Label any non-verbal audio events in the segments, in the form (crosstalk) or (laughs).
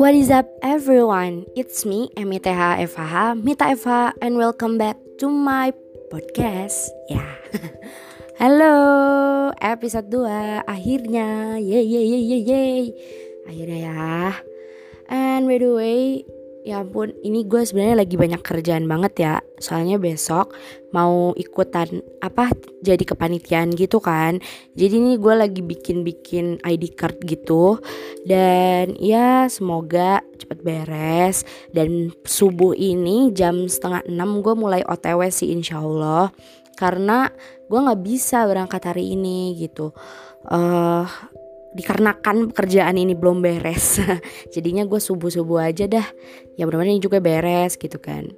What is up everyone? It's me, MITH FH, Mita FH and welcome back to my podcast. Ya. Yeah. (laughs) Halo, episode 2 akhirnya. Yeay yeay yeay. yeay. Akhirnya ya. And by the way, Ya ampun, ini gue sebenarnya lagi banyak kerjaan banget ya. Soalnya besok mau ikutan apa jadi kepanitiaan gitu kan. Jadi ini gue lagi bikin-bikin ID card gitu. Dan ya semoga cepet beres. Dan subuh ini jam setengah enam gue mulai OTW sih insya Allah. Karena gue gak bisa berangkat hari ini gitu. Uh, dikarenakan pekerjaan ini belum beres. (laughs) Jadinya gue subuh subuh aja dah. Ya benar-benar ini juga beres gitu kan.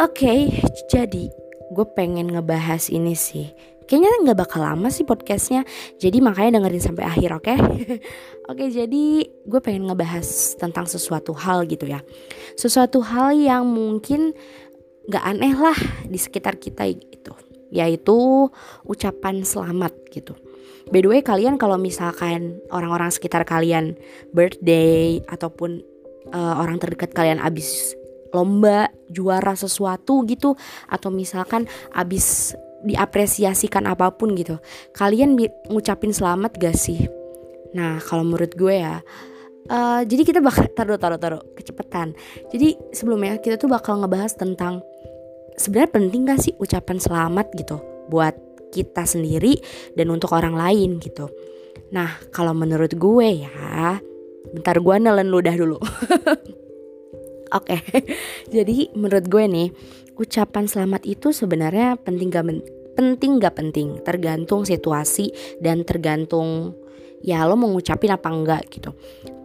Oke okay, jadi gue pengen ngebahas ini sih. Kayaknya nggak bakal lama sih podcastnya. Jadi makanya dengerin sampai akhir oke? Okay? (laughs) oke okay, jadi gue pengen ngebahas tentang sesuatu hal gitu ya. Sesuatu hal yang mungkin nggak aneh lah di sekitar kita gitu. Yaitu ucapan selamat gitu By the way kalian kalau misalkan orang-orang sekitar kalian birthday ataupun uh, orang terdekat kalian abis lomba juara sesuatu gitu atau misalkan abis diapresiasikan apa pun gitu kalian ngucapin selamat gak sih? Nah kalau menurut gue ya uh, jadi kita bakal (laughs) taruh taruh taruh kecepatan. Jadi sebelumnya kita tuh bakal ngebahas tentang sebenarnya penting gak sih ucapan selamat gitu buat kita sendiri dan untuk orang lain gitu. Nah, kalau menurut gue ya, bentar gue nelen ludah dulu. (laughs) Oke, (laughs) jadi menurut gue nih, ucapan selamat itu sebenarnya penting gak penting gak penting, tergantung situasi dan tergantung ya lo mau ngucapin apa enggak gitu.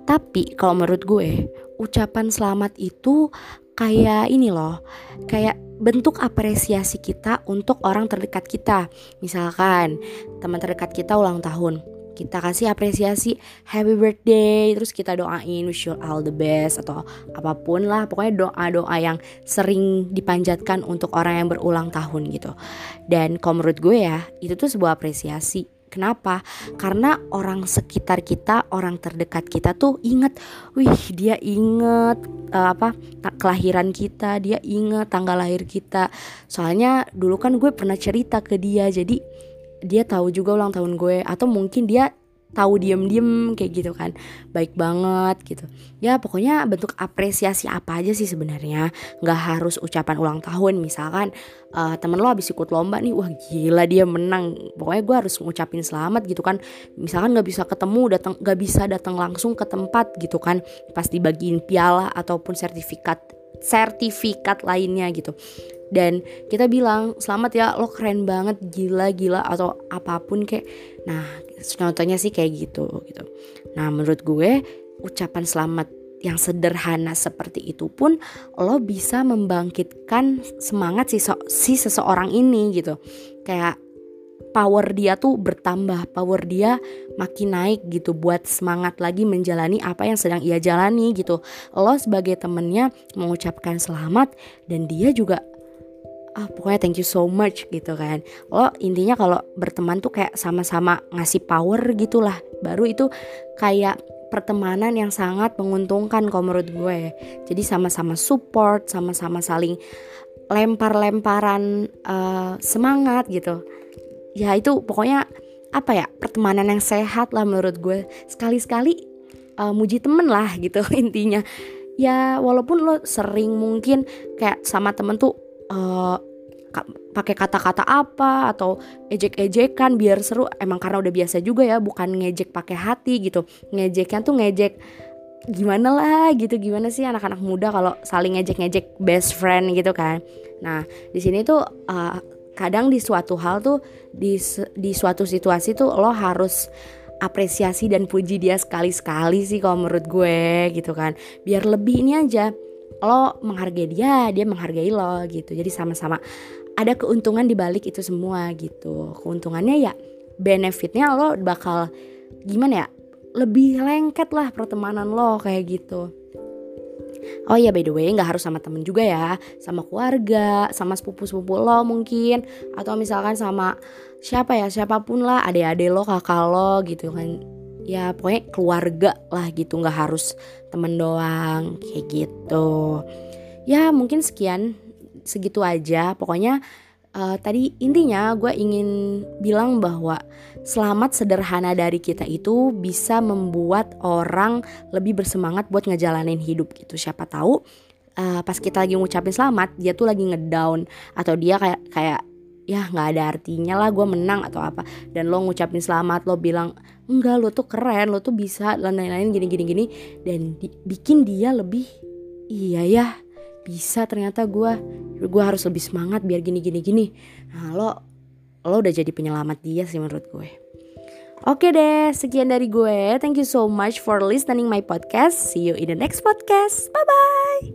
Tapi kalau menurut gue, ucapan selamat itu kayak ini loh, kayak bentuk apresiasi kita untuk orang terdekat kita. Misalkan teman terdekat kita ulang tahun, kita kasih apresiasi happy birthday terus kita doain wish you all the best atau apa pun lah pokoknya doa-doa yang sering dipanjatkan untuk orang yang berulang tahun gitu dan kalau menurut gue ya itu tuh sebuah apresiasi Kenapa? Karena orang sekitar kita, orang terdekat kita tuh inget, wih dia inget uh, apa kelahiran kita, dia inget tanggal lahir kita. Soalnya dulu kan gue pernah cerita ke dia, jadi dia tahu juga ulang tahun gue atau mungkin dia tahu diem-diem kayak gitu kan. Baik banget gitu. Ya pokoknya bentuk apresiasi apa aja sih sebenarnya? Nggak harus ucapan ulang tahun misalkan uh, temen lo habis ikut lomba nih wah gila dia menang. Pokoknya gue harus ngucapin selamat gitu kan. Misalkan nggak bisa ketemu datang nggak bisa datang langsung ke tempat gitu kan. Pas dibagiin piala ataupun sertifikat sertifikat lainnya gitu. Dan kita bilang selamat ya lo keren banget gila gila atau apa pun kayak nah contohnya sih kayak gitu gitu. Nah menurut gue ucapan selamat yang sederhana seperti itu pun lo bisa membangkitkan semangat si, so, si seseorang ini gitu. Kayak power dia tuh bertambah, power dia makin naik gitu buat semangat lagi menjalani apa yang sedang ia jalani gitu. Lo sebagai temennya mengucapkan selamat dan dia juga ah pokoknya thank you so much gitu kan. Lo intinya kalau berteman tuh kayak sama-sama ngasih power gitulah. Baru itu kayak pertemanan yang sangat menguntungkan kalau menurut gue. Jadi sama-sama support sama-sama saling lempar-lemparan uh, semangat gitu ya itu pokoknya apa ya pertemanan yang sehat lah menurut gue. Sekali-sekali uh, muji temen lah gitu (laughs) intinya. Ya walaupun lo sering mungkin kayak sama temen tuh uh, pakai kata-kata apa atau ejek-ejekan biar seru emang karena udah biasa juga ya bukan ngejek pakai hati gitu. Ngejeknya tuh ngejek gimana lah gitu gimana sih anak-anak muda kalau saling ngejek-ngejek best friend gitu kan. Nah di sini tuh uh, kadang di suatu hal tuh di di suatu situasi tuh lo harus apresiasi dan puji dia sekali-sekali sih kalau menurut gue gitu kan. Biar lebih ini aja lo menghargai dia dia menghargai lo gitu. Jadi sama-sama ada keuntungan di balik itu semua gitu. Keuntungannya ya benefitnya lo bakal gimana ya lebih lengket lah pertemanan lo kayak gitu Oh iya by the way nggak harus sama temen juga ya. Sama keluarga, sama sepupu-sepupu lo mungkin. Atau misalkan sama siapa ya siapa pun lah Adik-adik lo, kakak lo gitu kan. Ya pokoknya keluarga lah gitu nggak harus temen doang kayak gitu. Ya mungkin sekian segitu aja. Pokoknya uh, tadi intinya gue ingin bilang bahwa selamat sederhana dari kita itu bisa membuat orang lebih bersemangat buat ngejalanin hidup gitu. Siapa tahu uh, pas kita lagi ngucapin selamat dia tuh lagi ngedown atau dia kayak kayak ya nggak ada artinya lah gue menang atau apa. Dan lo ngucapin selamat lo bilang enggak lo tuh keren lo tuh bisa lain-lain gini gini gini. Dan di, bikin dia lebih iya ya bisa ternyata gue gue harus lebih semangat biar gini gini gini nah lo lo udah jadi penyelamat dia sih menurut gue Oke deh, sekian dari gue. Thank you so much for listening my podcast. See you in the next podcast. Bye bye.